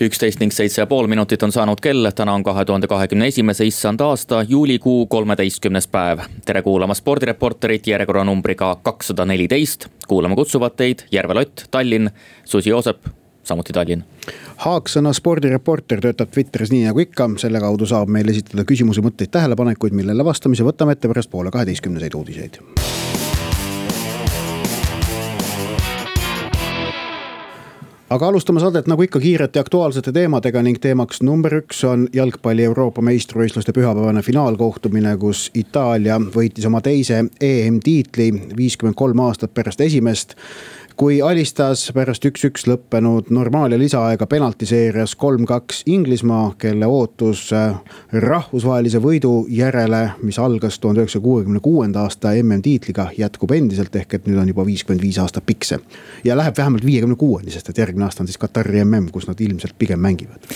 üksteist ning seitse ja pool minutit on saanud kell, täna on kahe tuhande kahekümne esimese issand aasta juulikuu kolmeteistkümnes päev. tere kuulama spordireporterit järjekorranumbriga kakssada neliteist. kuulama kutsuvad teid Järve Lott, Tallinn, Susi Joosep, samuti Tallinn. Haaksõna spordireporter töötab Twitteris nii nagu ikka, selle kaudu saab meil esitada küsimusi, mõtteid, tähelepanekuid, millele vastamise võtame ette pärast poole kaheteistkümneseid uudiseid aga alustame saadet nagu ikka kiirete aktuaalsete teemadega ning teemaks number üks on jalgpalli Euroopa meistrivõistluste pühapäevane finaalkohtumine, kus Itaalia võitis oma teise EM-tiitli viiskümmend kolm aastat pärast esimest kui alistas pärast üks-üks lõppenud normaal- ja lisaaega penaltiseerias kolm-kaks Inglismaa, kelle ootus äh, rahvusvahelise võidu järele, mis algas tuhande üheksasaja kuuekümne kuuenda aasta MM-tiitliga, jätkub endiselt, ehk et nüüd on juba viiskümmend viis aastat pikk see. ja läheb vähemalt viiekümne kuueni, sest et järgmine aasta on siis Katari MM, kus nad ilmselt pigem mängivad.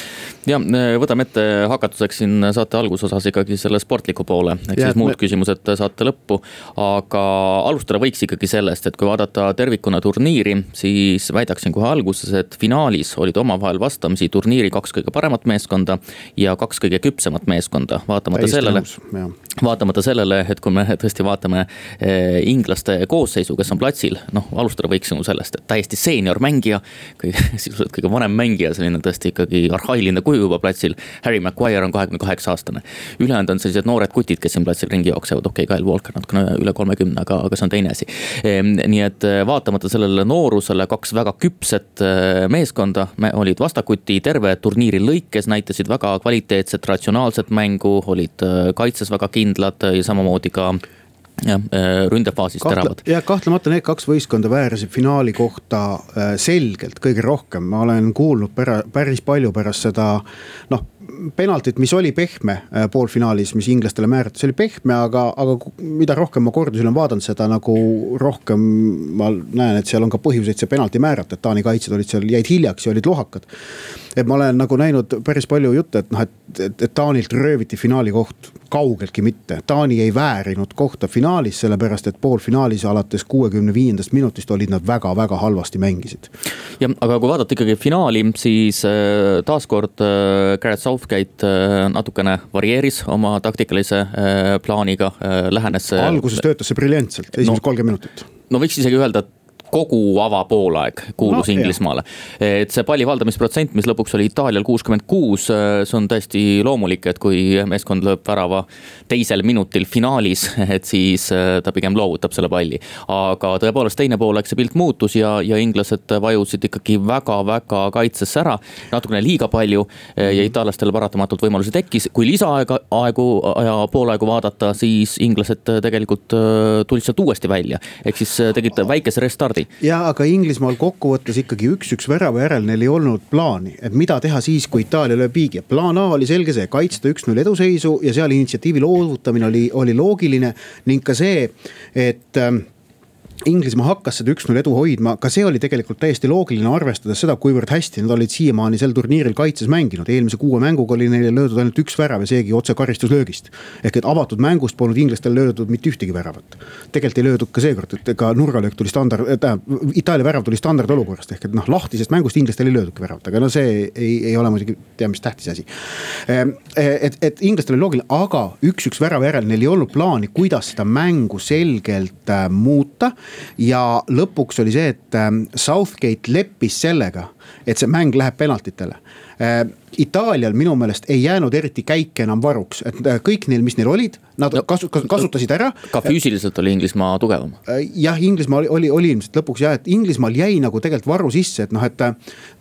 ja võtame ette hakatuseks siin saate algusosas ikkagi selle sportliku poole, ehk siis muud me... küsimused saate lõppu. aga alustada võiks ikkagi sellest, et kui vaadata tervikuna turniiri turniiri, siis väidaksin kohe alguses, et finaalis olid omavahel vastamisi turniiri kaks kõige paremat meeskonda ja kaks kõige küpsemat meeskonda, vaatamata Täiesti sellele. vaatamata sellele, et kui me tõesti vaatame eh, inglaste koosseisu, kes on platsil, noh, alustada võiksime sellest, et täiesti seenior mängija. sisuliselt kõige vanem mängija, selline tõesti ikkagi arhailine kuju juba platsil. Harry Maguire on kahekümne kaheksa aastane. ülejäänud on sellised noored kutid, kes siin platsil ringi jooksevad, okei okay,, Kyle Walker natukene üle kolmekümne, aga, aga see on teine asi. Ehm, nii et eh, vaatamata sellele sellele noorusele kaks väga küpset äh, meeskonda olid vastakuti terve turniiri lõikes, näitasid väga kvaliteetset, ratsionaalset mängu, olid äh, kaitses väga kindlad ja samamoodi ka jah, äh, ründefaasis Kahtle, teravad. jah, kahtlemata need kaks võistkonda väärisid finaali kohta selgelt kõige rohkem, ma olen kuulnud pära, päris palju pärast seda noh penaltit, mis oli pehme äh, poolfinaalis, mis inglastele määrati, see oli pehme, aga, aga mida rohkem ma kordusi olen vaadanud, seda nagu rohkem ma näen, et seal on ka põhjuseid see penalti määrata, et Taani kaitsjad olid seal, jäid hiljaks ja olid lohakad. et ma olen nagu näinud päris palju jutte, et noh, et, et, et Taanilt rööviti finaali koht, kaugeltki mitte. Taani ei väärinud kohta finaalis, sellepärast et poolfinaalis alates kuuekümne viiendast minutist olid nad väga-väga halvasti mängisid. jah, aga kui vaadata ikkagi finaali, siis äh, taaskord äh, Garrett Southgate äh, natukene varieeris oma taktikalise plaaniga, lähenes. alguses töötas see briljantselt, esimesed kolmkümmend minutit no võiks isegi öelda, et kogu avapoolaeg kuulus no, Inglismaale. et see palli valdamisprotsent, mis lõpuks oli Itaalial kuuskümmend kuus, see on täiesti loomulik, et kui meeskond lööb värava teisel minutil finaalis, et siis äh, ta pigem loovutab selle palli. aga tõepoolest teine poolaeg see pilt muutus ja, ja inglased vajusid ikkagi väga-väga kaitsesse ära. natukene liiga palju äh, ja itaallastel paratamatult võimalusi tekkis, kui lisaaega, aegu ja poolaegu vaadata, siis inglased tegelikult äh, tulid sealt uuesti välja. ehk siis tegid väikese restardi läbi. ja aga Inglismaal kokkuvõttes ikkagi üks-üks värava järel neil ei olnud plaani, et mida teha siis, kui Itaalia lööb viigi. plaan A oli selge see, kaitsta üks-null eduseisu ja seal initsiatiivi loovutamine oli, oli loogiline ning ka see, et ähm, Inglismaa hakkas seda üks-null edu hoidma, ka see oli tegelikult täiesti loogiline, arvestades seda, kuivõrd hästi nad olid siiamaani sel turniiril kaitses mänginud. eelmise kuue mänguga oli neile löödud ainult üks värav ja seegi otse karistuslöögist. ehk et avatud mängust polnud inglastel löödud mitte ühtegi väravat. tegelikult ei löödud ka seekord, et ega nurgalöök tuli standard, tähendab Itaalia värav tuli standardolukorrast ehk et noh, lahtisest mängust inglastel ei löödudki väravat, aga no see ei, ei ole muidugi tea mis tähtis asi. Ehm, et, et inglastel oli loogiline, aga üks-üks värava järel neil ei olnud plaani, kuidas seda mängu selgelt äh, muuta ja lõpuks oli see, et ähm, Southgate leppis sellega, et see mäng läheb penaltitele. Äh, Itaalial minu meelest ei jäänud eriti käike enam varuks, et äh, kõik neil, mis neil olid, nad no, kasu-, kasutasid ära. ka füüsiliselt oli Inglismaa tugevam. Äh, jah, Inglismaa oli, oli, oli ilmselt lõpuks jah, et Inglismaal jäi nagu tegelikult varu sisse, et noh, et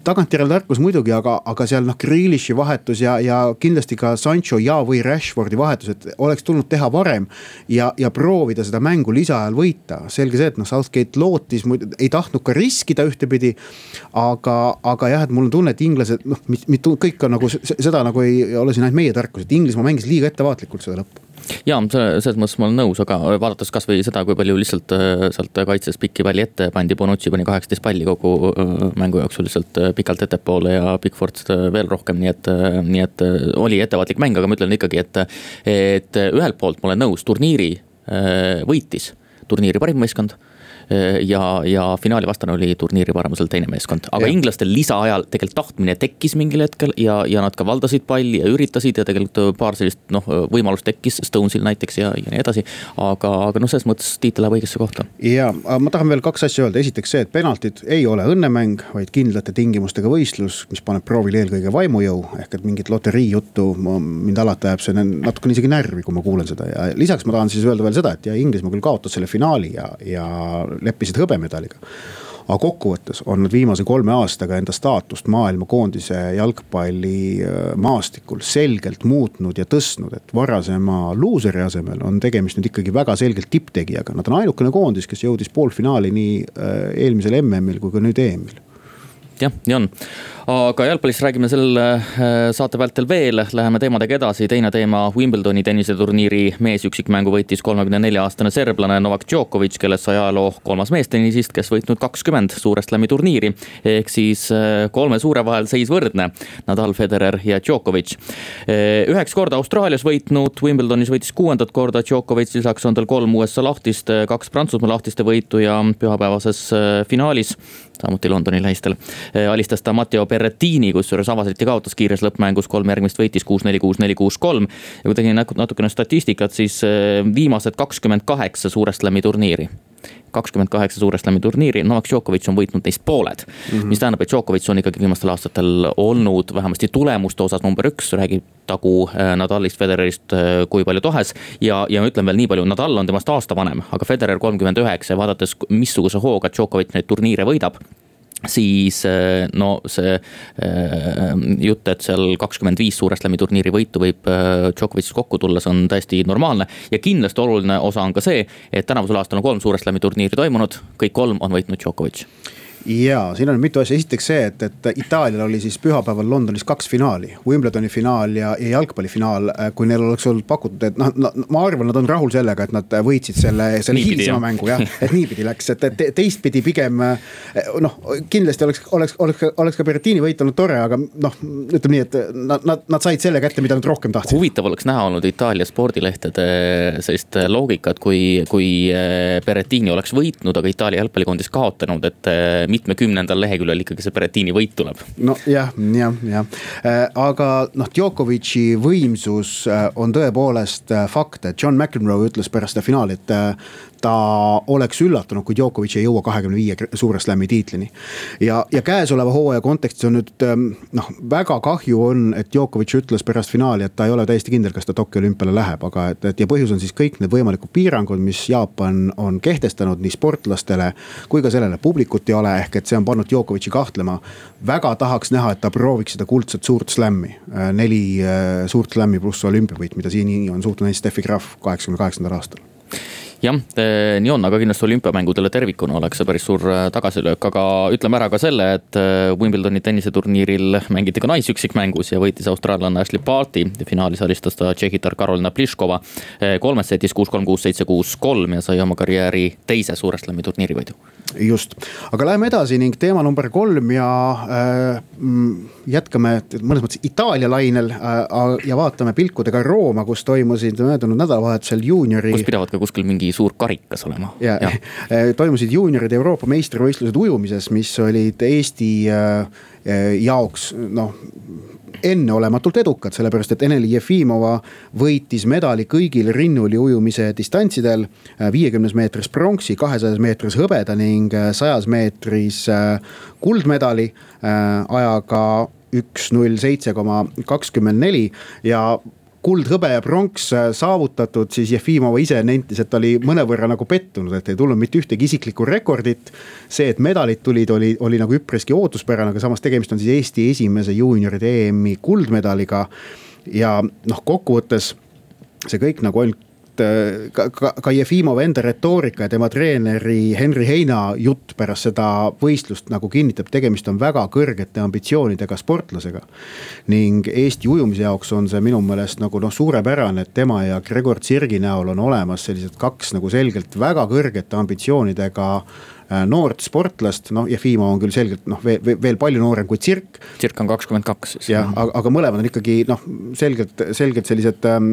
tagantjärele tarkus muidugi, aga, aga seal noh, Grealishi vahetus ja, ja kindlasti ka Sancho ja, või Rashfordi vahetus, et oleks tulnud teha varem. ja, ja proovida seda mängu lisaajal võita, selge see, et noh, Southgate lootis, ei tahtnud ka riskida ühtepidi. aga, aga jah, et mul on tunne, et inglased noh, kõik on nagu seda nagu ei ole siin ainult meie tarkus, et Inglismaa mängis liiga ettevaatlikult seda lõppu ja selles mõttes ma olen nõus, aga vaadates kasvõi seda, kui palju lihtsalt äh, sealt kaitses pikki palli ette pandi, Bonucci pani kaheksateist palli kogu äh, mängu jooksul lihtsalt äh, pikalt ettepoole ja Bigford veel rohkem, nii et, nii et oli ettevaatlik mäng, aga ma ütlen ikkagi, et, et ühelt poolt ma olen nõus, turniiri võitis. Turniiri parim meeskond ja, ja finaali vastane oli turniiri paremusel teine meeskond, aga ja. inglastel lisaajal tegelikult tahtmine tekkis mingil hetkel ja, ja nad ka valdasid palli ja üritasid ja tegelikult paar sellist noh, võimalust tekkis Stonesil näiteks ja, ja nii edasi. aga, aga noh, selles mõttes tiitel läheb õigesse kohta. ja, aga ma tahan veel kaks asja öelda, esiteks see, et penaltid ei ole õnnemäng, vaid kindlate tingimustega võistlus, mis paneb proovile eelkõige vaimujõu ehk et mingit loterii juttu, mind alati ajab see natukene isegi närvi, kui ma kuulen seda ja lisaks ma tahan siis öelda veel seda, et ja Inglismaa küll kaotas selle finaali ja, ja leppisid hõbemedaliga. Aga kokkuvõttes on nad viimase kolme aastaga enda staatust maailmakoondise jalgpalli äh, maastikul selgelt muutnud ja tõstnud, et varasema luuseri asemel on tegemist nüüd ikkagi väga selgelt tipptegijaga. Nad on ainukene koondis, kes jõudis poolfinaali nii äh, eelmisel MM-il kui ka nüüd EM-il jah, nii on. aga jalgpallist räägime selle äh, saate vältel veel, läheme teemadega edasi. teine teema, Wimbledoni tenniseturniiri meesüksikmängu võitis kolmekümne nelja aastane serblane Novak Djokovic, kellest sai ajaloo kolmas meestennisist, kes võitnud kakskümmend Suure Slami turniiri. ehk siis äh, kolme suure vahel seis võrdne, Nadal, Federer ja Djokovic. Äh, üheksa korda Austraalias võitnud, Wimbledonis võitis kuuendat korda Djokovic, lisaks on tal kolm USA lahtist, kaks Prantsusmaa lahtiste võitu ja pühapäevases finaalis samuti Londoni lähistel. Eh, alistas ta Matteo Berrettini, kusjuures avasiti kaotas kiires lõppmängus, kolm järgmist võitis kuus-neli, kuus-neli, kuus-kolm. ja kui tegin natukene statistikat, siis eh, viimased kakskümmend kaheksa Suure Slami turniiri kakskümmend kaheksa Suure Slami turniiri, Novak Djokovic on võitnud neist pooled mm. -hmm. mis tähendab, et Djokovic on ikkagi viimastel aastatel olnud vähemasti tulemuste osas number üks, räägib tagu eh, Nadalist, Federerist kui palju tahes. ja, ja ma ütlen veel nii palju, Nadal on temast aasta vanem, aga Federer kolmkümmend üheksa ja vaadates, missuguse hooga Djokovic neid turniire võidab siis eh, no see eh, jutt, et seal kakskümmend viis Suure Slami turniiri võitu võib eh, Djokovicist kokku tulla, see on täiesti normaalne. ja kindlasti oluline osa on ka see, et tänavusel aastal on kolm Suure Slami turniiri toimunud, kõik kolm on võitnud Djokovic ja siin on mitu asja, esiteks see, et, et Itaalial oli siis pühapäeval Londonis kaks finaali, Wimbledoni finaal ja, ja jalgpallifinaal. kui neil oleks olnud pakutud, et noh, ma arvan, nad on rahul sellega, et nad võitsid selle, selle hilisema mängu jah, et niipidi läks, et, et teistpidi pigem. noh, kindlasti oleks, oleks, oleks, oleks ka Berrettini võit olnud tore, aga noh, ütleme nii, et nad, nad, nad said selle kätte, mida nad rohkem tahtsid. huvitav oleks näha olnud Itaalia spordilehtede sellist loogikat, kui, kui Berrettini oleks võitnud, aga Itaalia jalgpallikoondis kaotanud, et mitmekümnendal leheküljel ikkagi see Berrettini võit tuleb. nojah, jah, jah, äh, aga noh, Djokovic'i võimsus äh, on tõepoolest äh, fakt, et John McEnroe ütles pärast seda finaali, et ta oleks üllatunud, kui Djokovic ei jõua kahekümne viie suure slam'i tiitlini. ja, ja käesoleva hooaja kontekstis on nüüd ähm, noh, väga kahju on, et Djokovic ütles pärast finaali, et ta ei ole täiesti kindel, kas ta Tokyo olümpiale läheb, aga et, et ja põhjus on siis kõik need võimalikud piirangud, mis Jaapan on kehtestanud nii sportlastele kui ka sellele publikut ei ole, ehk et see on pannud Djokovic'i kahtlema. väga tahaks näha, et ta prooviks seda kuldset suurt slam'i, neli äh, suurt slam'i pluss olümpiavõit, mida siiani on suutnud näiteks Steffi Graf kaheksakümne kaheksandal aastal jah, nii on, aga kindlasti olümpiamängudele tervikuna oleks see päris suur äh, tagasilöök, aga ütleme ära ka selle, et äh, Wimbledoni tenniseturniiril mängiti ka naisüksikmängus ja võitis austraallanna Ashley Barti. finaalis alistas ta tšehhitar Karolina Pliškova äh, kolmes setis kuus-kolm, kuus-seitse, kuus-kolm ja sai oma karjääri teise Suure Slami turniiri võidu just, aga läheme edasi ning teema number kolm ja äh, mm, jätkame mõnes mõttes Itaalia lainel äh, ja vaatame pilkudega Rooma, kus toimusid möödunud nädalavahetusel juuniori. kus pidavat ka kuskil mingi suur karikas olema. ja, ja., äh, toimusid juunioride Euroopa meistrivõistlused ujumises, mis olid Eesti äh, äh jaoks noh enneolematult edukad, sellepärast et Eneli Jefimova võitis medali kõigil rinnuli ujumise distantsidel. viiekümnes meetris pronksi, kahesajas meetris hõbeda ning sajas meetris äh, kuldmedali äh, ajaga üks null seitse koma kakskümmend neli ja kuld, hõbe ja pronks äh, saavutatud, siis Jefimova ise nentis, et ta oli mõnevõrra nagu pettunud, et ei tulnud mitte ühtegi isiklikku rekordit. see, et medalid tulid, oli, oli nagu üpriski ootuspärane, aga samas tegemist on siis Eesti esimese juunioride EM-i kuldmedaliga. ja noh, kokkuvõttes see kõik nagu ainult et äh, ka, ka, ka Jefimov enda retoorika ja tema treeneri Henri Heina jutt pärast seda võistlust nagu kinnitab, tegemist on väga kõrgete ambitsioonidega sportlasega. ning Eesti ujumise jaoks on see minu meelest nagu noh, suurepärane, et tema ja Gregor Tsirgi näol on olemas sellised kaks nagu selgelt väga kõrgete ambitsioonidega noort sportlast, noh Jefimov on küll selgelt noh, veel, veel palju noorem kui Tsirk. Tsirk on kakskümmend kaks siis. jah, aga, aga mõlemad on ikkagi noh, selgelt, selgelt sellised ähm,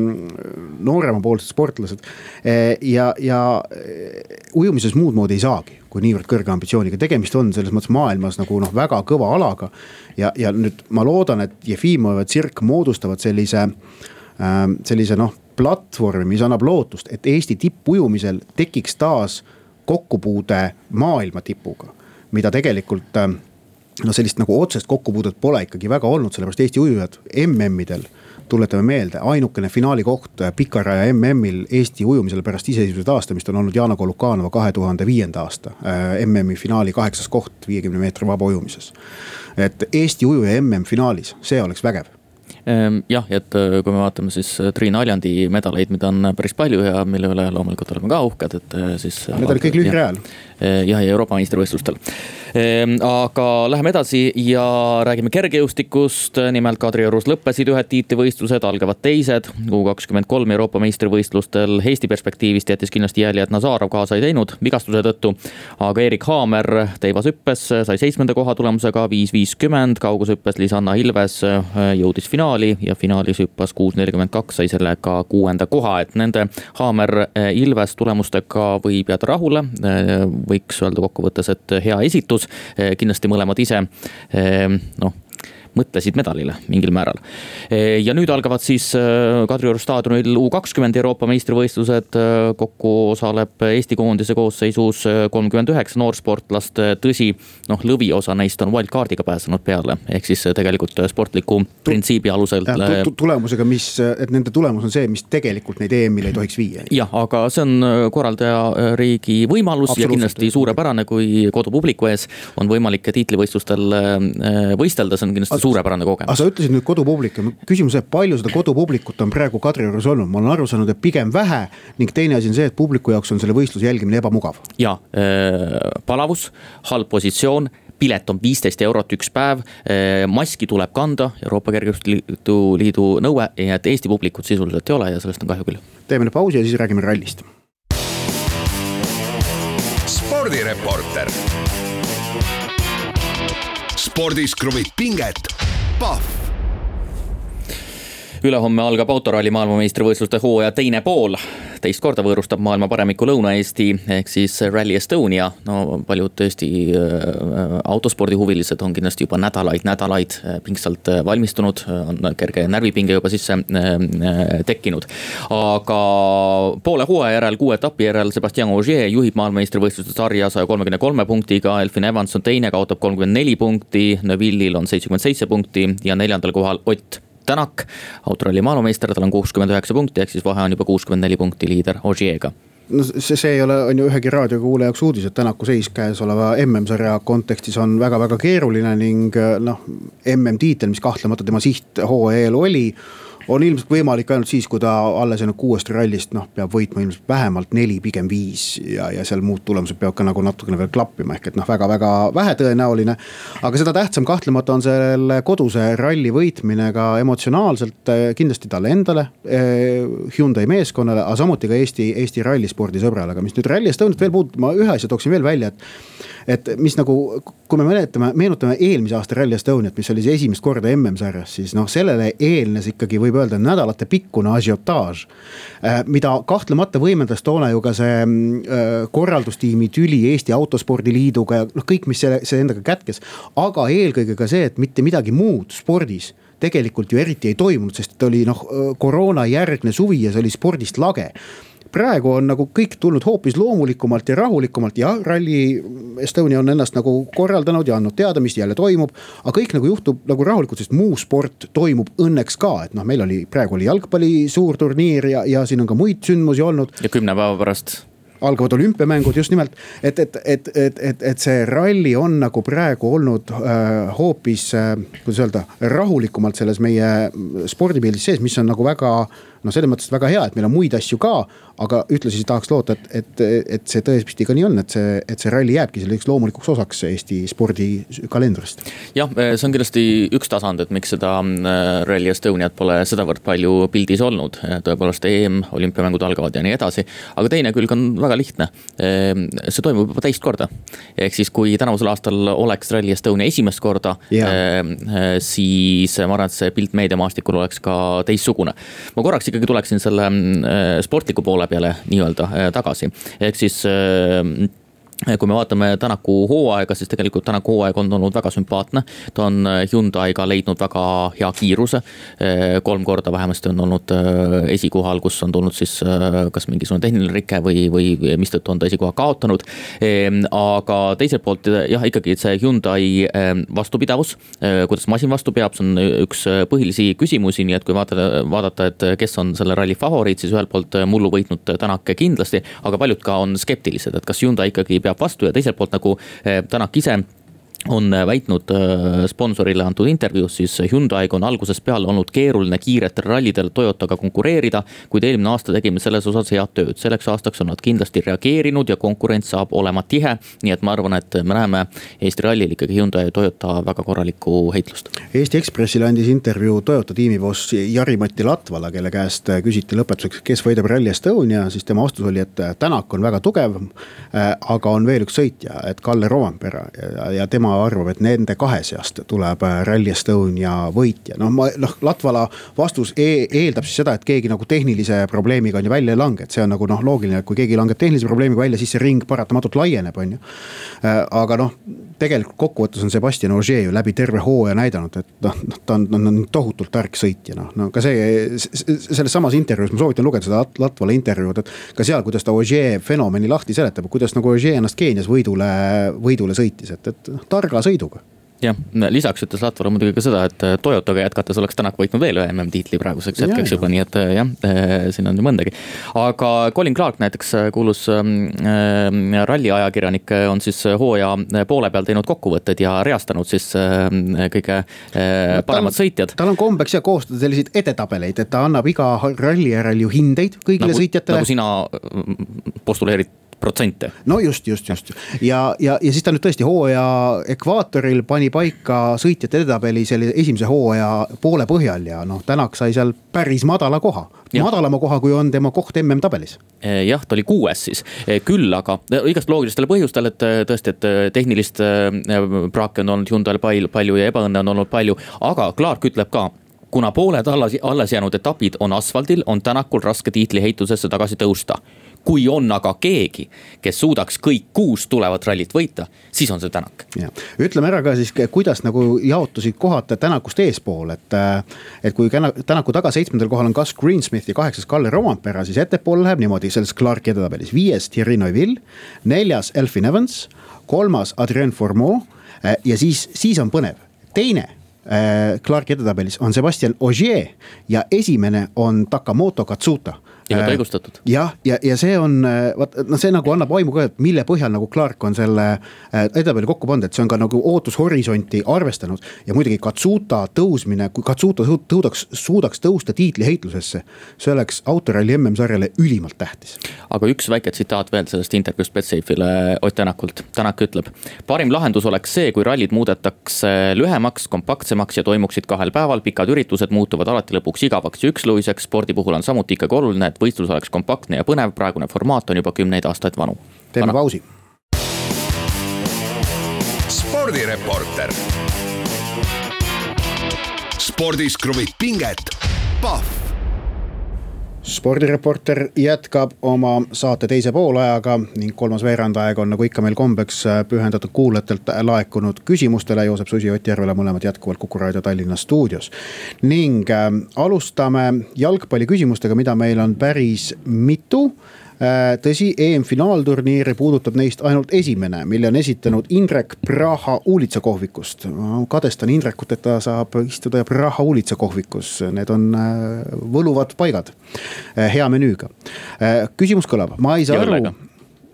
nooremapoolsed sportlased. Äh, ja, ja äh, ujumises muud moodi ei saagi, kui niivõrd kõrge ambitsiooniga, tegemist on selles mõttes maailmas nagu noh, väga kõva alaga. ja, ja nüüd ma loodan, et Jefimov ja Tsirk moodustavad sellise ähm,, sellise noh platvormi, mis annab lootust, et Eesti tippujumisel tekiks taas äh, kokkupuude maailma tipuga, mida tegelikult äh, no sellist nagu otsest kokkupuudet pole ikkagi väga olnud, sellepärast Eesti ujujad MM-idel tuletame meelde, ainukene finaali koht äh, pikaraja MM-il Eesti ujumisel pärast iseseisvuse taastamist on olnud Jana Kolukanova kahe tuhande viienda aasta äh, MM-i finaali kaheksas koht viiekümne meetri vabaujumises. et Eesti ujuja MM-finaalis, see oleks vägev jah, et äh, kui me vaatame siis äh, Triin Aljandi medaleid, mida on päris palju ja mille üle loomulikult oleme ka uhked, et äh, siis. Need olid kõik lühiajal. Jah, ja Euroopa meistrivõistlustel. Ehm, aga läheme edasi ja räägime kergejõustikust. nimelt Kadriorus lõppesid ühed tiitlivõistlused, algavad teised. U kakskümmend kolm Euroopa meistrivõistlustel Eesti perspektiivist jättis kindlasti jälje, et Nazarov kaasa ei teinud vigastuse tõttu. aga Erik Haamer teivashüppes sai seitsmenda koha tulemusega viis viiskümmend, kaugushüppes Liis-Anna Ilves jõudis finaali ja finaalis hüppas kuus nelikümmend kaks, sai sellega kuuenda koha, et nende Haamer eh, tulemustega võib jääda rahule. Eh, võiks öelda kokkuvõttes, et hea esitus, eh, kindlasti mõlemad ise noh mõtlesid medalile mingil määral. E, ja nüüd algavad siis e, Kadrioru staadionil U kakskümmend Euroopa meistrivõistlused. E, kokku osaleb Eesti koondise koosseisus kolmkümmend üheksa noorsportlast, tõsi, noh, lõviosa neist on wildcard'iga pääsenud peale, ehk siis tegelikult sportliku printsiibi alusel. tulemusega, mis, et nende tulemus on see, mis tegelikult neid EM-ile ei tohiks viia. jah, aga see on korraldajariigi võimalus ja kindlasti suurepärane, kui kodupubliku ees on võimalik tiitlivõistlustel võistelda, see on kindlasti suurepärane kogemus. aga sa ütlesid nüüd kodupublik ja küsimus, et palju seda kodupublikut on praegu Kadriorus olnud, ma olen aru saanud, et pigem vähe. ning teine asi on see, et publiku jaoks on selle võistluse jälgimine ebamugav. ja äh, palavus, halb positsioon pilet on viisteist eurot üks päev, äh, maski tuleb kanda, Euroopa Kergejõustiku Liidu nõue, et Eesti publikut sisuliselt ei ole ja sellest on kahju küll. teeme nüüd pausi ja siis räägime rallist. spordireporter spordis kruvib pinget, Pahv ülehomme algab autoralli maailmameistrivõistluste hooaja teine pool. teist korda võõrustab maailma paremiku Lõuna-Eesti ehk siis Rally Estonia. no paljud Eesti äh, autospordihuvilised on kindlasti juba nädalaid-nädalaid äh, pingsalt äh, valmistunud, on kerge närvipinge juba sisse tekkinud. aga poole hooaja järel, kuue etapi järel Sebastian Ogier juhib maailmameistrivõistluste sarja saja kolmekümne kolme punktiga, Elfin Evans on teine, kaotab kolmkümmend neli punkti, Neville'il on seitsekümmend seitse punkti ja neljandal kohal Ott Tänak, autoralli maailmameister, tal on kuuskümmend üheksa punkti, ehk siis vahe on juba kuuskümmend neli punkti liider Ogier'ga no see, see ei ole, on ju ühegi raadiokuulaja jaoks uudis, et Tänaku seis käesoleva MM-sarja kontekstis on väga-väga keeruline ning noh, MM-tiitel, mis kahtlemata tema siht hooaja eel oli on ilmselt võimalik ainult siis, kui ta alles jäänud kuuest rallist noh, peab võitma ilmselt vähemalt neli, pigem viis ja, ja seal muud tulemused peavad ka nagu natukene veel klappima, ehk et noh, väga-väga vähetõenäoline. aga seda tähtsam kahtlemata on selle koduse ralli võitmine ka emotsionaalselt eh, kindlasti talle endale, eh, Hyundai meeskonnale, aga samuti ka Eesti, Eesti rallispordi sõbrale, aga mis nüüd Rally Estoniat veel puudutab, ma ühe asja tooksin veel välja, et et mis nagu, kui me mäletame, meenutame eelmise aasta Rally Estoniat, mis oli siis esimest korda MM-sarjas, siis noh, sellele eelnes ikkagi võib öelda nädalatepikkune asiotaaž. Äh, mida kahtlemata võimendas toona ju ka see äh, korraldustiimi tüli Eesti Autospordi Liiduga ja noh, kõik, mis selle, see endaga kätkes. aga eelkõige ka see, et mitte midagi muud spordis tegelikult ju eriti ei toimunud, sest oli noh koroonajärgne suvi ja see oli spordist lage praegu on nagu kõik tulnud hoopis loomulikumalt ja rahulikumalt ja Rally Estonia on ennast nagu korraldanud ja andnud teada, mis jälle toimub. aga kõik nagu juhtub nagu rahulikult, sest muu sport toimub õnneks ka, et noh, meil oli praegu oli jalgpalli suurturniir ja, ja siin on ka muid sündmusi olnud. ja kümne päeva pärast algavad olümpiamängud just nimelt, et, et, et, et, et, et see ralli on nagu praegu olnud äh, hoopis äh,, kuidas öelda, rahulikumalt selles meie spordipildis sees, mis on nagu väga noh, selles mõttes väga hea, et meil on muid asju ka, aga ühtlasi tahaks loota, et, et, et see tõesti ka nii on, et see, et see ralli jääbki selliseks loomulikuks osaks Eesti spordikalendrist. jah, see on kindlasti üks tasand, et miks seda äh, Rally Estoniat pole sedavõrd palju pildis olnud. tõepoolest EM, olümpiamängud algavad ja nii edasi, aga teine külg on väga lihtne. Ehm, see toimub juba teist korda. ehk siis, kui tänavusel aastal oleks Rally Estonia esimest korda, ehm, siis ma arvan, et see pilt meediamaastikul oleks ka teistsugune. ma korraks ikkagi tuleksin selle äh, sportliku poole peale nii-öelda äh, tagasi, ehk siis äh, kui me vaatame Tänaku hooaega, siis tegelikult Tänaku hooaeg on olnud väga sümpaatne. ta on Hyundai'ga leidnud väga hea kiiruse. kolm korda vähemasti on olnud esikohal, kus on tulnud siis kas mingisugune tehniline rike või, või mistõttu on ta esikoha kaotanud. Ehm, aga teiselt poolt jah, ikkagi see Hyundai ehm, vastupidavus, kuidas masin vastu peab, see on üks põhilisi küsimusi, nii et kui vaadata, vaadata, et kes on selle ralli favoriit, siis ühelt poolt mullu võitnud Tänak kindlasti, aga paljud ka on skeptilised, et kas Hyundai ikkagi peab vastu ja teiselt poolt nagu eh, Tänak ise on väitnud äh, sponsorile antud intervjuus, siis Hyundai'ga on algusest peale olnud keeruline kiiretel rallidel Toyotaga konkureerida. kuid eelmine aasta tegime selles osas head tööd, selleks aastaks on nad kindlasti reageerinud ja konkurents saab olema tihe. nii et ma arvan, et me näeme Eesti rallil ikkagi Hyundai ja Toyota väga korralikku heitlust. Eesti Ekspressile andis intervjuu Toyota tiimiboss Jari-Mati Latvala, kelle käest küsiti lõpetuseks, kes võidab Rally Estonia, siis tema vastus oli, et Tänak on väga tugev. Äh, aga on veel üks sõitja, et Kalle Rovampere ja, ja tema arvab, et nende kahe seast tuleb äh, Rally Estonia võitja. noh, ma noh, Latvala vastus e eeldab siis seda, et keegi nagu tehnilise probleemiga on ju välja ei lange, et see on nagu noh, loogiline, et kui keegi langeb tehnilise probleemiga välja, siis see ring paratamatult laieneb, on ju. Äh, aga noh, tegelikult kokkuvõttes on Sebastian Ogier ju läbi terve hooaja näidanud, et noh, noh ta on, on, on tohutult tark sõitja, noh, no ka see, selles samas intervjuus, ma soovitan lugeda seda Latvala intervjuud, et ka seal, kuidas ta Ogier fenomeni lahti seletab, kuidas nagu Ogier ennast Keenias võidule, võidule sõitis, et, et noh, targa sõiduga jah, lisaks ütles Latvala muidugi ka seda, et äh, Toyotaga jätkates oleks Tänak võitnud veel ühe MM-tiitli praeguseks hetkeks juba, nii et äh, jah, äh, siin on ju mõndagi. aga Colin Clark näiteks, kuulus äh, ralli ajakirjanik, on siis hooaja poole peal teinud kokkuvõtted ja reastanud siis äh, kõige äh, paremad tal, sõitjad. tal on kombeks ja koostada selliseid edetabeleid, et ta annab iga ralli järel ju hindeid kõigile nagu, sõitjatele. nagu sina postuleerid protsente. no just, just, just ja, ja, ja siis ta nüüd tõesti hooaja ekvaatoril pani paika sõitjate edetabeli selle esimese hooaja poole põhjal ja noh, Tänak sai seal päris madala koha. madalama koha, kui on tema koht MM-tabelis. E, jah, ta oli kuues siis, e, küll aga e, igast loogilistel põhjustel, et tõesti, et tehnilist praaki on olnud Hyundai'l palju, palju ja ebaõnne on olnud palju, aga Clark ütleb ka kuna pooled alles, alles jäänud etapid on asfaldil, on Tänakul raske tiitliheitusesse tagasi tõusta kui on aga keegi, kes suudaks kõik kuus tulevat rallit võita, siis on see Tänak. ütleme ära ka siis, kuidas nagu jaotusid kohad Tänakust eespool, et. et kui Tänaku taga seitsmendal kohal on Gus Greensmith ja kaheksas Kalle Rompera, siis ettepoole läheb niimoodi selles Clarki edetabelis, viies Thierry Neuville, neljas Elfin Evans, kolmas Adrien Formeau ja siis, siis on põnev, teine Clarki edetabelis on Sebastian Ogier ja esimene on Takamoto Katsuta igati äh, õigustatud. jah, ja, ja, ja see on, äh, vaat noh, see nagu annab aimu ka, et mille põhjal nagu Clark on selle äh, edetabeli kokku pannud, et see on ka nagu ootushorisonti arvestanud. ja muidugi Katsuta tõusmine, kui Katsuta tõudaks, suudaks tõusta tiitliheitlusesse, see oleks autoralli MM-sarjale ülimalt tähtis. aga üks väike tsitaat veel sellest intervjuust Betsafe'ile Ott Tänakult. Tänak ütleb, parim lahendus oleks see, kui rallid muudetakse lühemaks, kompaktsemaks ja toimuksid kahel päeval, pikad üritused muutuvad alati lõpuks igavaks ja üksluiseks, spordi puhul on samuti ikkagi oluline, et võistlus oleks kompaktne ja põnev, praegune formaat on juba kümneid aastaid vanu. teeme pausi. spordireporter. spordis kruvib pinget, Pahv spordireporter jätkab oma saate teise poolajaga ning kolmas veerandaeg on nagu ikka meil kombeks pühendatud kuulajatelt laekunud küsimustele. Joosep Susi Ott Järvela mõlemad jätkuvalt Kuku raadio Tallinna stuudios. ning äh, alustame jalgpalli küsimustega, mida meil on päris mitu Äh, tõsi, EM-finaalturniiri puudutab neist ainult esimene, mille on esitanud Indrek Praha Uulitsa kohvikust. ma kadestan Indrekut, et ta saab istuda Praha Uulitsa kohvikus, need on äh, võluvad paigad. Äh, hea menüüga. küsimus kõlab, ma ei saa aru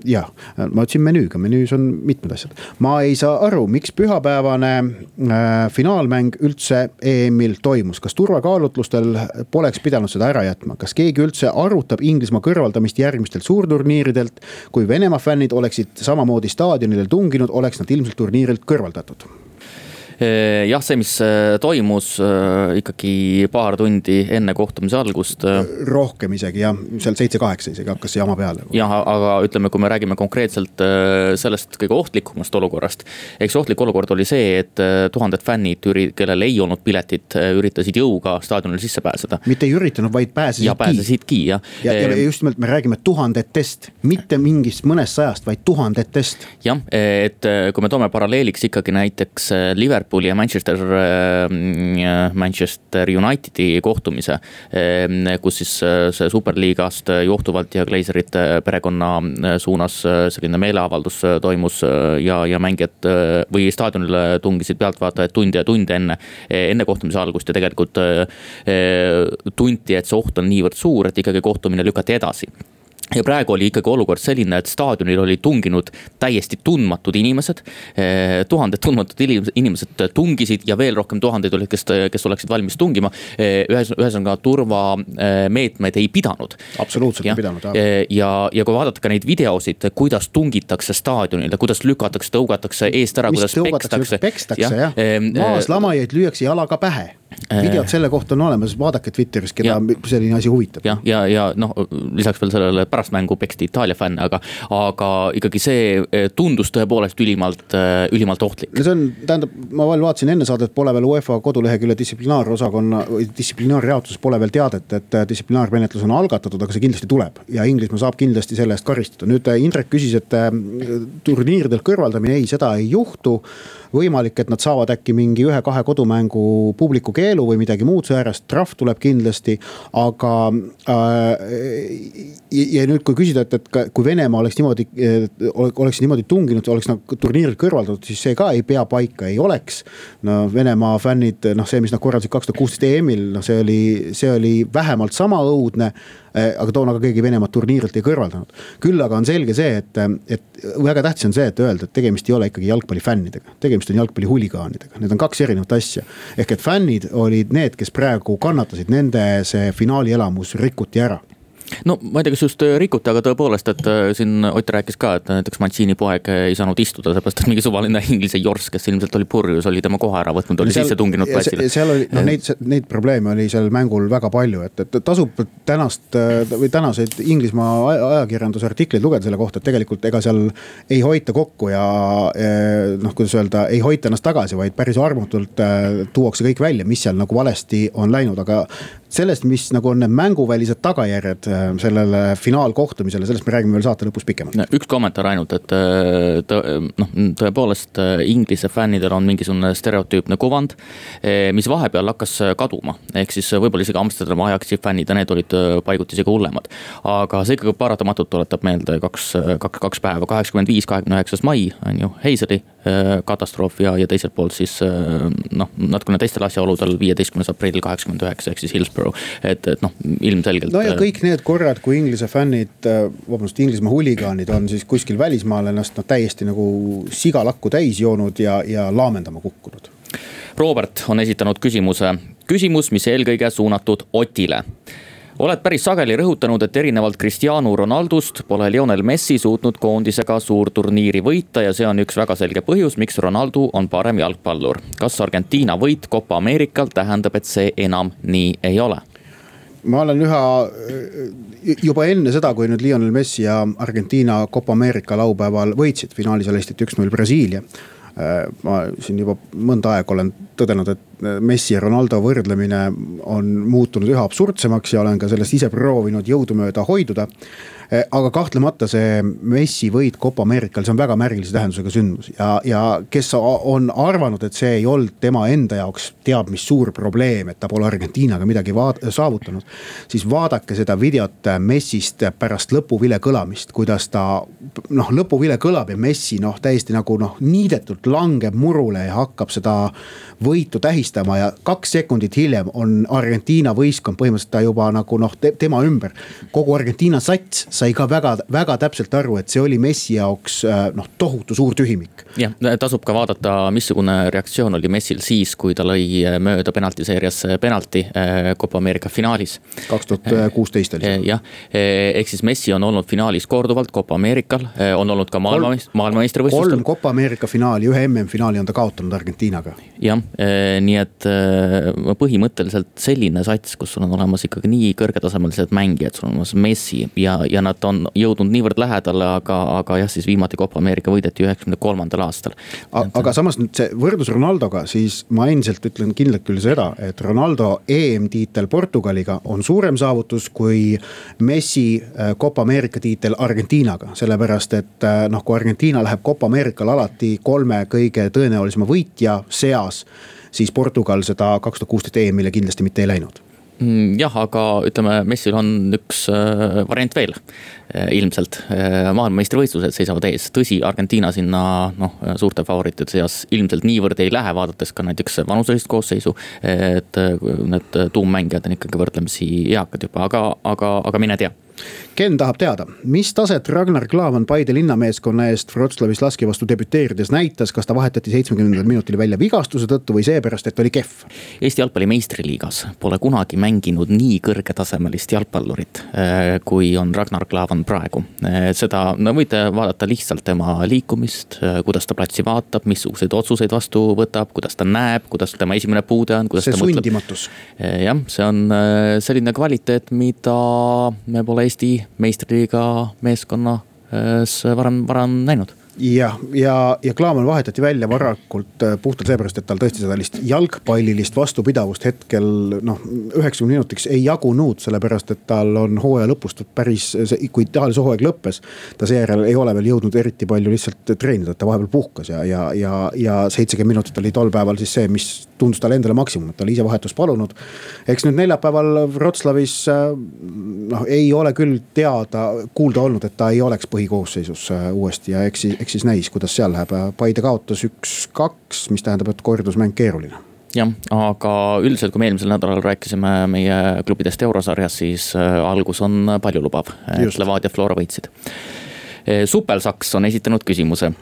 jah, ma ütlesin menüüga, menüüs on mitmed asjad. ma ei saa aru, miks pühapäevane äh, finaalmäng üldse EM-il toimus, kas turvakaalutlustel poleks pidanud seda ära jätma, kas keegi üldse arutab Inglismaa kõrvaldamist järgmistelt suurturniiridelt. kui Venemaa fännid oleksid samamoodi staadionidel tunginud, oleks nad ilmselt turniirilt kõrvaldatud jah, see, mis eh, toimus eh, ikkagi paar tundi enne kohtumise algust. rohkem isegi jah, seal seitse-kaheksa isegi hakkas see jama peale. jah, aga ütleme, kui me räägime konkreetselt sellest kõige ohtlikumast olukorrast. eks ohtlik olukord oli see, et tuhanded fännid, kellel ei olnud piletit, üritasid jõuga staadionile sisse pääseda. mitte ei üritanud, vaid pääsesidki. ja pääsesidki jah. ja, ja just nimelt me räägime tuhandetest, mitte mingist mõnest sajast, vaid tuhandetest. jah, et kui me toome paralleeliks ikkagi näiteks Liverpooli Liverpooli ja Manchester, äh, Manchester Unitedi kohtumise. Äh, kus siis äh, see superliigast johtuvalt ja Glazerite perekonna suunas selline meeleavaldus toimus ja, ja mängijad või staadionile tungisid pealtvaatajad tunde ja tunde enne, enne kohtumise algust ja tegelikult tunti, et see oht on niivõrd suur, et ikkagi kohtumine lükati edasi ja praegu oli ikkagi olukord selline, et staadionil oli tunginud täiesti tundmatud inimesed. Eh, tuhanded tundmatud inimesed tungisid ja veel rohkem tuhandeid olid, kes, kes oleksid valmis tungima. Eh, ühes, ühesõnaga turvameetmed ei pidanud. absoluutselt ja, ei pidanud jah. Eh, ja, ja kui vaadata ka neid videosid, kuidas tungitakse staadionile, kuidas lükatakse, tõugatakse eest ära, kuidas pekstakse. pekstakse jah., maas lamajaid lüüakse jalaga pähe videod selle kohta on olemas, vaadake Twitteris, keda ja, selline asi huvitab. jah, ja, ja, ja noh, lisaks veel sellele pärast mängu peksti Itaalia fänne, aga, aga ikkagi see eh, tundus tõepoolest ülimalt, eh, ülimalt ohtlik. no see on, tähendab, ma veel vaatasin enne saadet, pole veel UEFA kodulehekülje distsiplinaarosakonna distsiplinaarjaotuses pole veel teadet, et eh, distsiplinaarmenetlus on algatatud, aga see kindlasti tuleb. ja Inglismaa saab kindlasti selle eest karistada, nüüd Indrek küsis, et turniiridelt kõrvaldamine, ei, seda ei juhtu võimalik, et nad saavad äkki mingi ühe-kahe kodumängu publiku keelu või midagi muud säärast, trahv tuleb kindlasti. aga äh, ja nüüd, kui küsida, et, et kui Venemaa oleks niimoodi, oleks niimoodi tunginud, oleks nagu turniirilt kõrvaldatud, siis see ka ei pea paika, ei oleks. no Venemaa fännid, noh, see, mis nad korraldasid kaks tuhat kuusteist EM-il, noh, see oli, see oli vähemalt sama õudne aga toona ka keegi Venemaad turniirilt ei kõrvaldanud. küll aga on selge see, et, et väga tähtis on see, et öelda, et tegemist ei ole ikkagi jalgpallifännidega, tegemist on jalgpallihuligaanidega, need on kaks erinevat asja. ehk et fännid olid need, kes praegu kannatasid, nende see finaali elamus rikuti ära no ma ei tea, kas just äh, rikuti, aga tõepoolest, et äh, siin Ott rääkis ka, et näiteks Mancini poeg ei saanud istuda, seepärast et mingi suvaline Inglise jorss, kes ilmselt oli purjus, oli tema koha ära võtnud, oli sisse tunginud platsile. seal oli, noh neid, neid probleeme oli seal mängul väga palju, et, et tasub tänast äh, või tänaseid Inglismaa ajakirjanduse artikleid lugeda selle kohta, et tegelikult ega seal ei hoita kokku ja noh, kuidas öelda, ei hoita ennast tagasi, vaid päris armutult tuuakse kõik välja, mis seal nagu valesti on läinud, aga sellest, mis nagu on need mänguvälised tagajärjed äh, sellele finaalkohtumisele, sellest me räägime veel saate lõpus pikemalt. üks kommentaar ainult, et äh, tõ, noh, tõepoolest äh, Inglise fännidel on mingisugune stereotüüpne kuvand, mis vahepeal hakkas kaduma. ehk siis võib-olla isegi Amsterdami Ajaxi fännid ja need olid paiguti isegi hullemad. aga see ikkagi paratamatult tuletab meelde kaks, kaks, kaks päeva, kaheksakümmend viis, kahekümne üheksas mai on ju Hazeli katastroof ja, ja teiselt poolt siis noh, natukene teistel asjaoludel viieteistkümnes aprill kaheksakümmend üheksa ehk siis Hillsborough et, et noh, ilmselgelt. no ja äh, kõik need korrad, kui Inglise fännid, äh, vabandust, Inglismaa huligaanid on siis kuskil välismaal ennast noh täiesti nagu sigalakku täis joonud ja, ja laamendama kukkunud. Robert on esitanud küsimuse, küsimus, mis eelkõige suunatud Otile oled päris sageli rõhutanud, et erinevalt Cristiano Ronaldost pole Lionel Messi suutnud koondisega suurturniiri võita ja see on üks väga selge põhjus, miks Ronaldo on parem jalgpallur. kas Argentiina võit Copa Americal tähendab, et see enam nii ei ole? ma olen üha, juba enne seda, kui nüüd Lionel Messi ja Argentiina Copa America laupäeval võitsid, finaalis alistati üks-null Brasiilia Äh, ma siin juba mõnda aega olen tõdenud, et Messi ja Ronaldo võrdlemine on muutunud üha absurdsemaks ja olen ka sellest ise proovinud jõudumööda hoiduda. Eh, aga kahtlemata see Messi võit Copa Americal, see on väga märgilise tähendusega sündmus ja, ja kes on arvanud, et see ei olnud tema enda jaoks teab mis suur probleem, et ta pole Argentiinaga midagi saavutanud. siis vaadake seda videot Messist pärast lõpuvile kõlamist, kuidas ta noh, lõpuvile kõlab ja Messi noh, täiesti nagu noh, niidetult langeb murule ja hakkab seda võitu tähistama ja kaks sekundit hiljem on Argentiina võistkond põhimõtteliselt ta juba nagu noh te,, tema ümber. kogu Argentiina sats sai ka väga, väga täpselt aru, et see oli Messi jaoks äh, noh, tohutu suur tühimik. jah, tasub ka vaadata, missugune reaktsioon oli Messil siis, kui ta lõi mööda penaltiseerias penalti Copa Ameerika finaalis. kaks tuhat kuusteist oli see. jah, ehk siis Messi on olnud finaalis korduvalt Copa Ameerikal, on olnud ka maailma, maailmameistrivõistlustel. kolm Copa Ameerika finaali, ühe MM-finaali on ta kaotanud Argentiinaga. jah, nii et põhimõtteliselt selline sats, kus sul on olemas ikkagi nii kõrgetasemelised mängijad, sul on olemas Messi ja, ja nad on jõudnud niivõrd lähedale, aga, aga jah, siis viimati Copa Ameerika võideti üheksakümne kolmandal aastal. aga samas nüüd see võrdlus Ronaldoga, siis ma endiselt ütlen kindlalt küll seda, et Ronaldo EM-tiitel Portugaliga on suurem saavutus kui Messi äh, Copa Ameerika tiitel Argentiinaga, sellepärast et äh, noh, kui Argentiina läheb Copa Ameerikal alati kolme kõige tõenäolisema võitja seas siis Portugal seda kaks tuhat kuusteist EM-ile kindlasti mitte ei läinud jah, aga ütleme, Messil on üks äh, variant veel äh, ilmselt. Äh, maailmameistrivõistlused seisavad ees, tõsi, Argentiina sinna noh, suurte favoriitide seas ilmselt niivõrd ei lähe, vaadates ka näiteks vanuselist koosseisu. et need tuummängijad on ikkagi võrdlemisi eakad juba, aga, aga, aga mine tea Ken tahab teada, mis taset Ragnar Klavan Paide linnameeskonna eest Wroclawis laski vastu debüteerides näitas, kas ta vahetati seitsmekümnendal minutil välja vigastuse tõttu või seepärast, et oli kehv? Eesti jalgpalli meistriliigas pole kunagi mänginud nii kõrgetasemelist jalgpallurit, äh, kui on Ragnar Klavan praegu. Äh, seda, no võite vaadata lihtsalt tema liikumist, äh, kuidas ta platsi vaatab, missuguseid otsuseid vastu võtab, kuidas ta näeb, kuidas tema esimene puude on. see sundimatus. jah, see on selline kvaliteet, mida me pole Eesti meistriliiga meeskonnas varem, varem näinud jah, ja, ja Klaaman vahetati välja varakult äh, puhtalt seepärast, et tal tõesti sellist jalgpallilist vastupidavust hetkel noh, üheksakümne minutiks ei jagunud, sellepärast et tal on hooaja lõpust päris, kui Itaalias hooaeg lõppes. ta seejärel ei ole veel jõudnud eriti palju lihtsalt treenida, et ta vahepeal puhkas ja, ja, ja, ja seitsekümmend minutit oli tol päeval siis see, mis tundus talle endale maksimum, et ta oli ise vahetust palunud. eks nüüd neljapäeval Wroclawis äh, noh, ei ole küll teada, kuulda olnud, et ta ei oleks põhikoosseisus äh, uuesti ja eks eks siis näis, kuidas seal läheb, Paide kaotas üks-kaks, mis tähendab, et kordusmäng keeruline jah, aga üldiselt, kui me eelmisel nädalal rääkisime meie klubidest eurosarjas, siis äh, algus on paljulubav, Levadia Flora võitsid. Supelsaks on esitanud küsimuse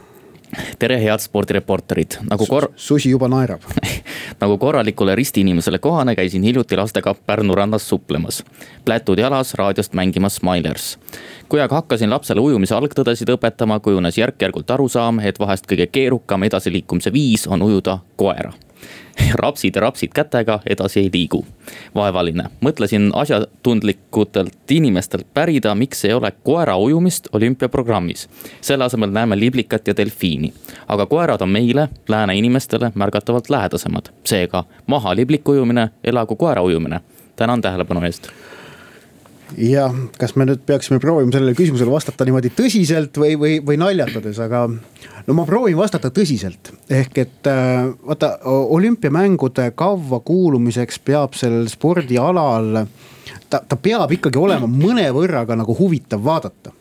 tere, head spordireporterid, nagu kor-. susi juba naerab nagu korralikule ristiinimesele kohane, käisin hiljuti lastega Pärnu rannas suplemas. plätud jalas, raadiost mängimas Smilers. kui aga hakkasin lapsele ujumise algtõdesid õpetama, kujunes järk-järgult arusaam, et vahest kõige keerukam edasiliikumise viis on ujuda koera rapsid ja rapsid kätega, edasi ei liigu. vaevaline, mõtlesin asjatundlikutelt inimestelt pärida, miks ei ole koera ujumist olümpiaprogrammis. selle asemel näeme liblikat ja delfiini. aga koerad on meile, lääne inimestele märgatavalt lähedasemad. seega maha libliku ujumine, elagu koera ujumine. tänan tähelepanu eest jah, kas me nüüd peaksime proovima sellele küsimusele vastata niimoodi tõsiselt või, või, või naljatades, aga no ma proovin vastata tõsiselt. ehk et äh, vaata olümpiamängude kavva kuulumiseks peab sellel spordialal, ta, ta peab ikkagi olema mõnevõrra ka nagu huvitav vaadata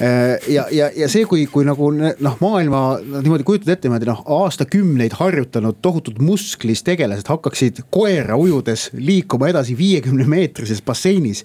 äh, ja, ja, ja see, kui, kui nagu noh, maailma niimoodi kujutad ette niimoodi noh, aastakümneid harjutanud tohutud musklis tegelased hakkaksid koera ujudes liikuma edasi viiekümne meetrises basseinis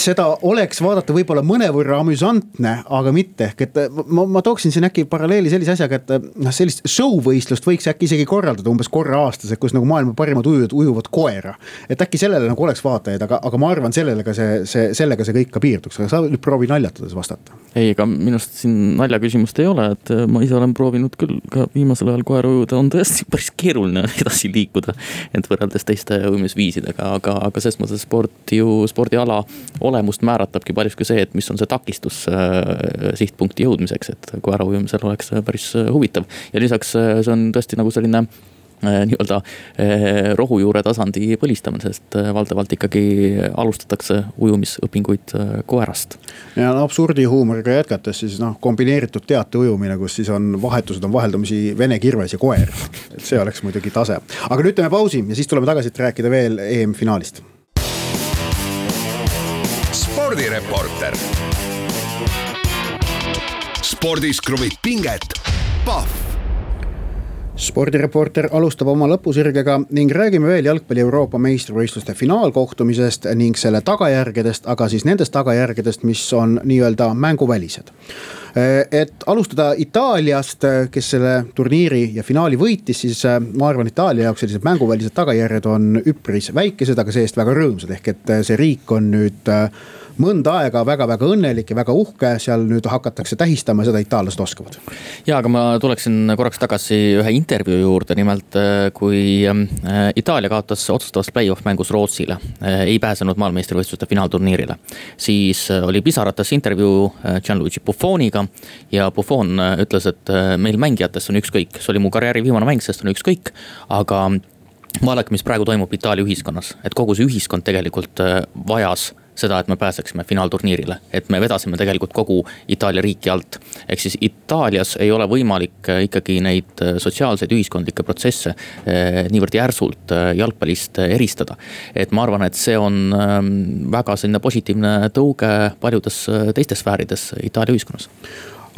seda oleks vaadata võib-olla mõnevõrra amüsantne, aga mitte, ehk et eh, ma, ma tooksin siin äkki paralleeli sellise asjaga, et eh, noh, sellist show võistlust võiks äkki isegi korraldada umbes korra aastas, kus nagu maailma parimad ujujad ujuvad koera. et äkki sellele nagu oleks vaatajaid, aga, aga ma arvan, sellele ka see, see, sellega see kõik ka piirduks, aga sa nüüd proovi naljatades vastata. ei, ega minu arust siin naljaküsimust ei ole, et ma ise olen proovinud küll ka viimasel ajal koera ujuda, on tõesti päris keeruline edasi liikuda. et võrreldes teiste ujumisviisidega, aga, aga selles mõttes sport ju, spordiala olemust määratabki paljuski see, et mis on see takistus äh, sihtpunkti jõudmiseks, et koeraujumisel oleks päris äh, huvitav. ja lisaks äh, see on tõesti nagu selline nii-öelda rohujuure tasandi põlistamine, sest valdavalt ikkagi alustatakse ujumisõpinguid koerast. ja no absurdihuumoriga jätkates siis noh, kombineeritud teate ujumine, kus siis on vahetused on vaheldumisi vene kirves ja koer. et see oleks muidugi tase, aga nüüd teeme pausi ja siis tuleme tagasi, et rääkida veel EM-finaalist spordireporter. spordis kruvib pinget, Pahv spordireporter alustab oma lõpusirgega ning räägime veel jalgpalli Euroopa meistrivõistluste finaalkohtumisest ning selle tagajärgedest, aga siis nendest tagajärgedest, mis on nii-öelda mänguvälised. et alustada Itaaliast, kes selle turniiri ja finaali võitis, siis ma arvan, Itaalia jaoks sellised mänguvälised tagajärjed on üpris väikesed, aga see-eest väga rõõmsad, ehk et see riik on nüüd mõnda aega väga-väga õnnelik ja väga uhke, seal nüüd hakatakse tähistama seda itaallased oskavad. ja, aga ma tuleksin korraks tagasi ühe intervjuu juurde, nimelt äh, kui äh, Itaalia kaotas otsustavas play-off mängus Rootsile, äh, ei pääsenud maailmameistrivõistluste finaalturniirile. siis oli pisarates intervjuu Gianluigi Buffoniga ja Buffon ütles, et meil mängijatest on ükskõik, see oli mu karjääri viimane mäng, sest on ükskõik, aga vaadake, mis praegu toimub Itaalia ühiskonnas, et kogu see ühiskond tegelikult vajas seda, et me pääseksime finaalturniirile. et me vedasime tegelikult kogu Itaalia riiki alt. ehk siis Itaalias ei ole võimalik äh, ikkagi neid äh, sotsiaalseid, ühiskondlikke protsesse äh, niivõrd järsult jalgpallist eristada. et ma arvan, et see on ähm, väga selline positiivne tõuge paljudes teistes sfäärides Itaalia ühiskonnas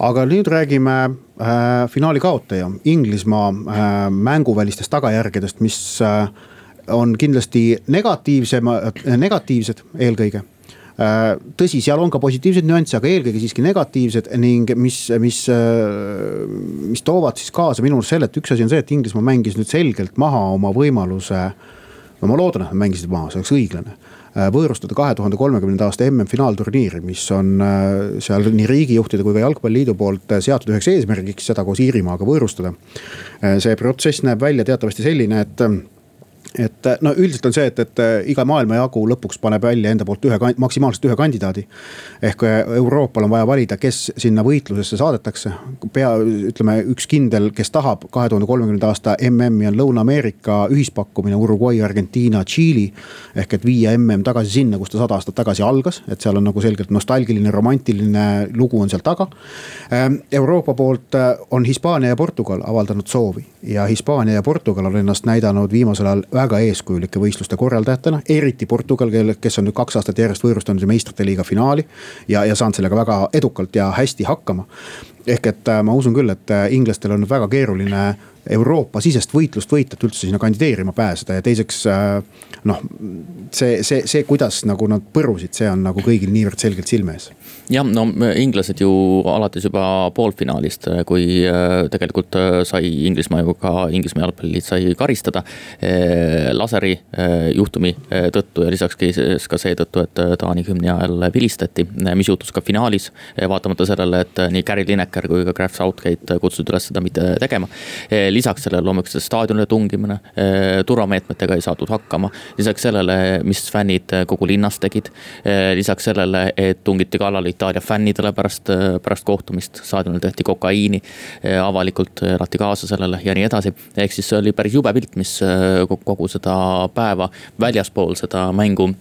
aga nüüd räägime äh, finaali kaotaja, Inglismaa äh, mänguvälistest tagajärgedest, mis äh, on kindlasti negatiivsema, negatiivsed eelkõige Äh, tõsi, seal on ka positiivseid nüansse, aga eelkõige siiski negatiivsed ning mis, mis, äh, mis toovad siis kaasa minu arust selle, et üks asi on see, et Inglismaa mängis nüüd selgelt maha oma võimaluse. no ma loodan, et nad mängisid maha, see oleks õiglane äh, võõrustada kahe tuhande kolmekümnenda aasta MM-finaalturniiri, mis on seal nii riigijuhtide kui ka jalgpalliliidu poolt seatud üheks eesmärgiks seda koos Iirimaaga võõrustada. see protsess näeb välja teatavasti selline, et et no üldiselt on see, et, et äh, iga maailmajagu lõpuks paneb välja enda poolt ühe, maksimaalselt ühe kandidaadi. ehk äh, Euroopal on vaja valida, kes sinna võitlusesse saadetakse. pea, ütleme üks kindel, kes tahab kahe tuhande kolmekümnenda aasta MM-i on Lõuna-Ameerika ühispakkumine Uruguay, Argentiina, Tšiili. ehk et viia MM tagasi sinna, kus ta sada aastat tagasi algas, et seal on nagu selgelt nostalgiline, romantiline lugu on seal taga. Ähm, Euroopa poolt äh, on Hispaania ja Portugal avaldanud soovi ja Hispaania ja Portugal on ennast näidanud viimasel ajal väga eeskujulike võistluste korraldajatena, eriti Portugal, kel, kes on nüüd kaks aastat järjest võõrustanud meistrite liiga finaali. ja, ja saanud sellega väga edukalt ja hästi hakkama. ehk et äh, ma usun küll, et äh, inglastel on väga keeruline Euroopa-sisest võitlust võita, et üldse sinna kandideerima pääseda ja teiseks äh, noh. see, see, see, kuidas nagu nad põrusid, see on nagu kõigil niivõrd selgelt silme ees. jah, no inglased ju alates juba poolfinaalist, kui äh, tegelikult äh, sai Inglismaa ju ka, Inglismaa jalgpalliliit sai karistada. laseri juhtumi tõttu ja lisaks ka seetõttu, et Taani hümni ajal vilistati, mis juhtus ka finaalis. vaatamata sellele, et nii Gary Lineker kui ka Graf Southgate kutsusid üles seda mitte tegema lisaks sellele loomulikult staadionile tungimine, eh, turvameetmetega ei saadud hakkama. lisaks sellele, mis fännid eh, kogu linnas tegid. Eh, lisaks sellele, et tungiti kallale Itaalia fännidele pärast, pärast kohtumist, staadionil tehti kokaiini. avalikult elati kaasa sellele ja nii edasi, ehk siis see oli päris jube pilt, mis kogu seda päeva väljaspool seda mängu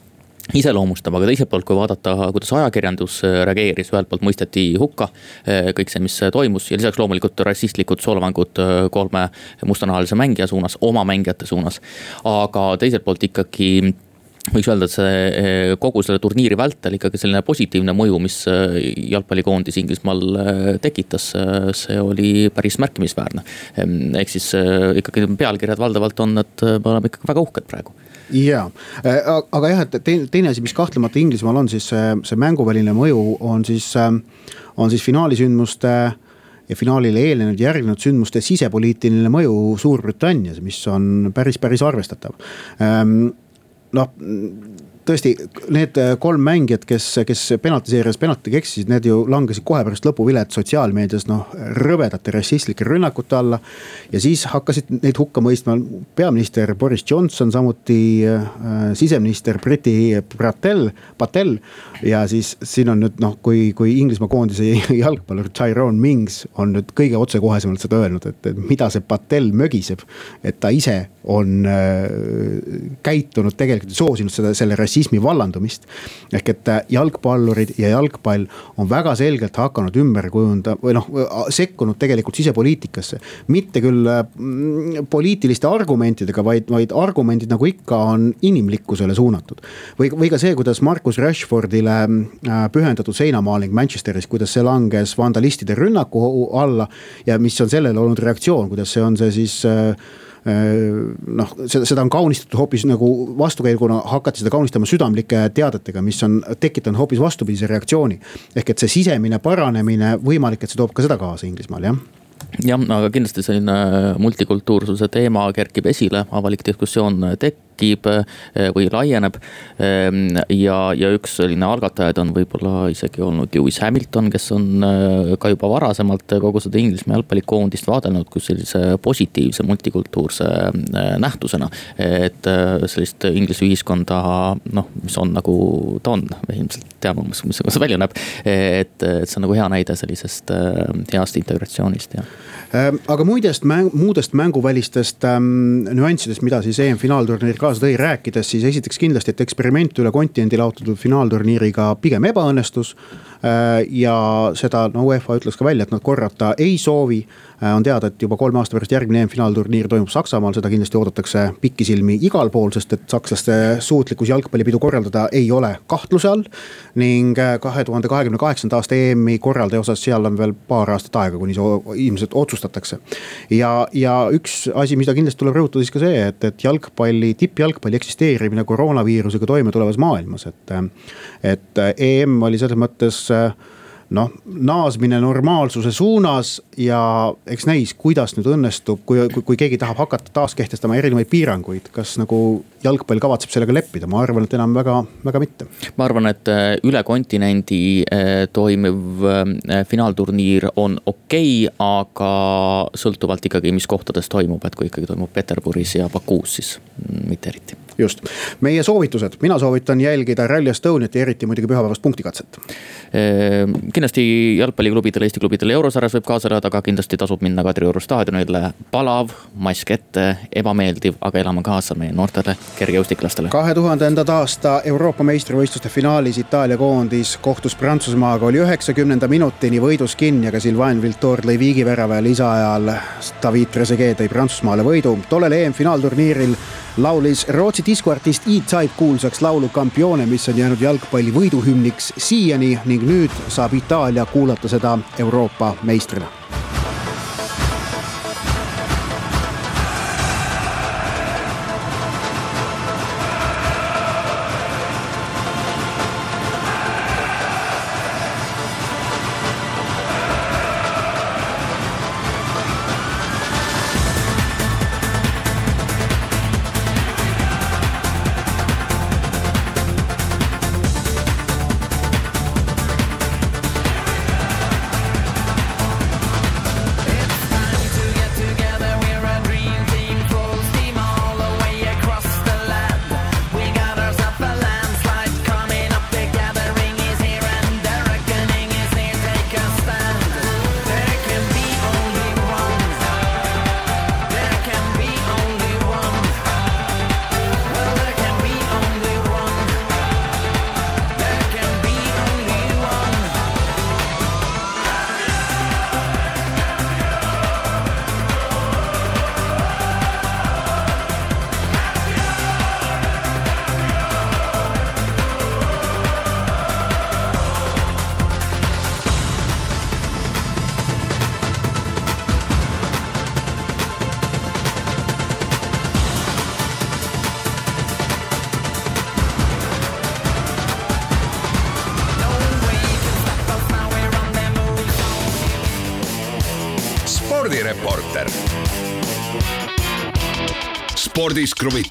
iseloomustab, aga teiselt poolt, kui vaadata, kuidas ajakirjandus äh, reageeris, ühelt poolt mõisteti hukka äh, kõik see, mis toimus ja lisaks loomulikult rassistlikud solvangud äh, kolme mustanahalise mängija suunas, oma mängijate suunas. aga teiselt poolt ikkagi võiks öelda, et see kogu selle turniiri vältel ikkagi selline positiivne mõju, mis jalgpallikoondis Inglismaal tekitas, see oli päris märkimisväärne. Ehk siis ikkagi pealkirjad valdavalt on, et me oleme ikkagi väga uhked praegu ja, äh, aga jah, et teine, teine asi, mis kahtlemata Inglismaal on siis see, see mänguväline mõju on siis, äh, on siis finaalisündmuste ja finaalile eelnenud, järgnenud sündmuste sisepoliitiline mõju Suurbritannias, mis on päris, päris arvestatav. Ähm, noh tõesti, need äh, kolm mängijat, kes, kes penaltiseerias penaltiga eksisid, need ju langesid kohe pärast lõpuvilet sotsiaalmeedias noh, rõvedate rassistlike rünnakute alla. ja siis hakkasid neid hukka mõistma peaminister Boris Johnson, samuti äh, siseminister Briti Patel, Patel. ja siis siin on nüüd noh, kui, kui Inglismaa koondise jalgpallur Tyrone Mings on nüüd kõige otsekohesemalt seda öelnud, et, mida see Patel mögiseb. et ta ise on äh, käitunud tegelikult, soosinud seda, selle rassismi rassismi vallandumist. ehk et äh, jalgpallurid ja jalgpall on väga selgelt hakanud ümber kujunda- või noh, sekkunud tegelikult sisepoliitikasse. mitte küll mm, poliitiliste argumentidega, vaid, vaid argumendid nagu ikka on inimlikkusele suunatud. või, või ka see, kuidas Marcus Rashfordile pühendatud seinamaaling Manchesteris, kuidas see langes vandalistide rünnaku alla ja mis on sellele olnud reaktsioon, kuidas see on see siis äh, äh, noh, seda, seda on kaunistatud hoopis nagu vastukäiguna hakati seda kaunistama südamlike teadetega, mis on tekitanud hoopis vastupidise reaktsiooni. ehk et see sisemine paranemine, võimalik, et see toob ka seda kaasa Inglismaal, jah jah, aga kindlasti selline multikultuursuse teema kerkib esile, avalik diskussioon tekib tekib eh, või laieneb. Ehm, ja, ja üks selline algatajaid on võib-olla isegi olnud Lewis Hamilton, kes on eh, ka juba varasemalt kogu seda Inglismaa jalgpallikoondist vaadelnud kui sellise positiivse multikultuurse eh, nähtusena. et sellist Inglise ühiskonda noh, mis on nagu ta on, me ilmselt teame umbes, mis see välja näeb. et, et see on nagu hea näide sellisest heast integratsioonist ja Ehm, aga muidest mäng, muudest mänguvälistest ähm, nüanssidest, mida siis EM-finaalturniir kaasa tõi, rääkides, siis esiteks kindlasti, et eksperiment üle kontinendi laotatud finaalturniiriga pigem ebaõnnestus. Ja seda no UEFA ütles ka välja, et nad korrata ei soovi Äh, on teada, et juba kolme aasta pärast järgmine EM-finaalturniir toimub Saksamaal, seda kindlasti oodatakse pikisilmi igal pool, sest et sakslaste suutlikkus jalgpallipidu korraldada ei ole kahtluse all. ning äh, kahe tuhande kahekümne kaheksanda aasta EM-i korraldaja osas, seal on veel paar aastat aega, kuni see ilmselt otsustatakse. ja, ja üks asi, mida kindlasti tuleb rõhutada siis ka see, et, et jalgpalli, tippjalgpalli eksisteerimine koroonaviirusega toimetulevas maailmas, et. et EM oli selles mõttes noh, naasmine normaalsuse suunas ja eks näis, kuidas nüüd õnnestub, kui, kui, kui keegi tahab hakata taas kehtestama erinevaid piiranguid, kas nagu jalgpall kavatseb sellega leppida, ma arvan, et enam väga, väga mitte. ma arvan, et äh, üle kontinendi äh, toimuv äh, finaalturniir on okei okay,, aga sõltuvalt ikkagi, mis kohtades toimub, et kui ikkagi toimub Peterburis ja Bakuus, siis mm, mitte eriti just, meie soovitused, mina soovitan jälgida Rally Estoniat ja eriti muidugi pühapäevast punktikatset. Ehm, kindlasti jalgpalliklubidele, Eesti klubidele eurosarjas võib kaasa elada, aga kindlasti tasub minna Kadrioru staadionile. palav, mask ette, ebameeldiv, aga elame kaasa meie noortele kergejõustiklastele. kahe tuhandendad aasta Euroopa meistrivõistluste finaalis Itaalia koondis kohtus Prantsusmaaga, oli üheksakümnenda minutini võidus kinni, aga Sylvain Viltor lõi viigivärava ja lisaajal David Trezeguet tõi Prantsusmaale võidu. tollel EM-finaalturniiril laulis Rootsi diskoartist E-Type kuulsaks laulu Campione, mis on jäänud jalgpalli võiduhümniks siiani ning nüüd saab Itaalia kuulata seda Euroopa meistrina spordiks kruvib pinget, Pahv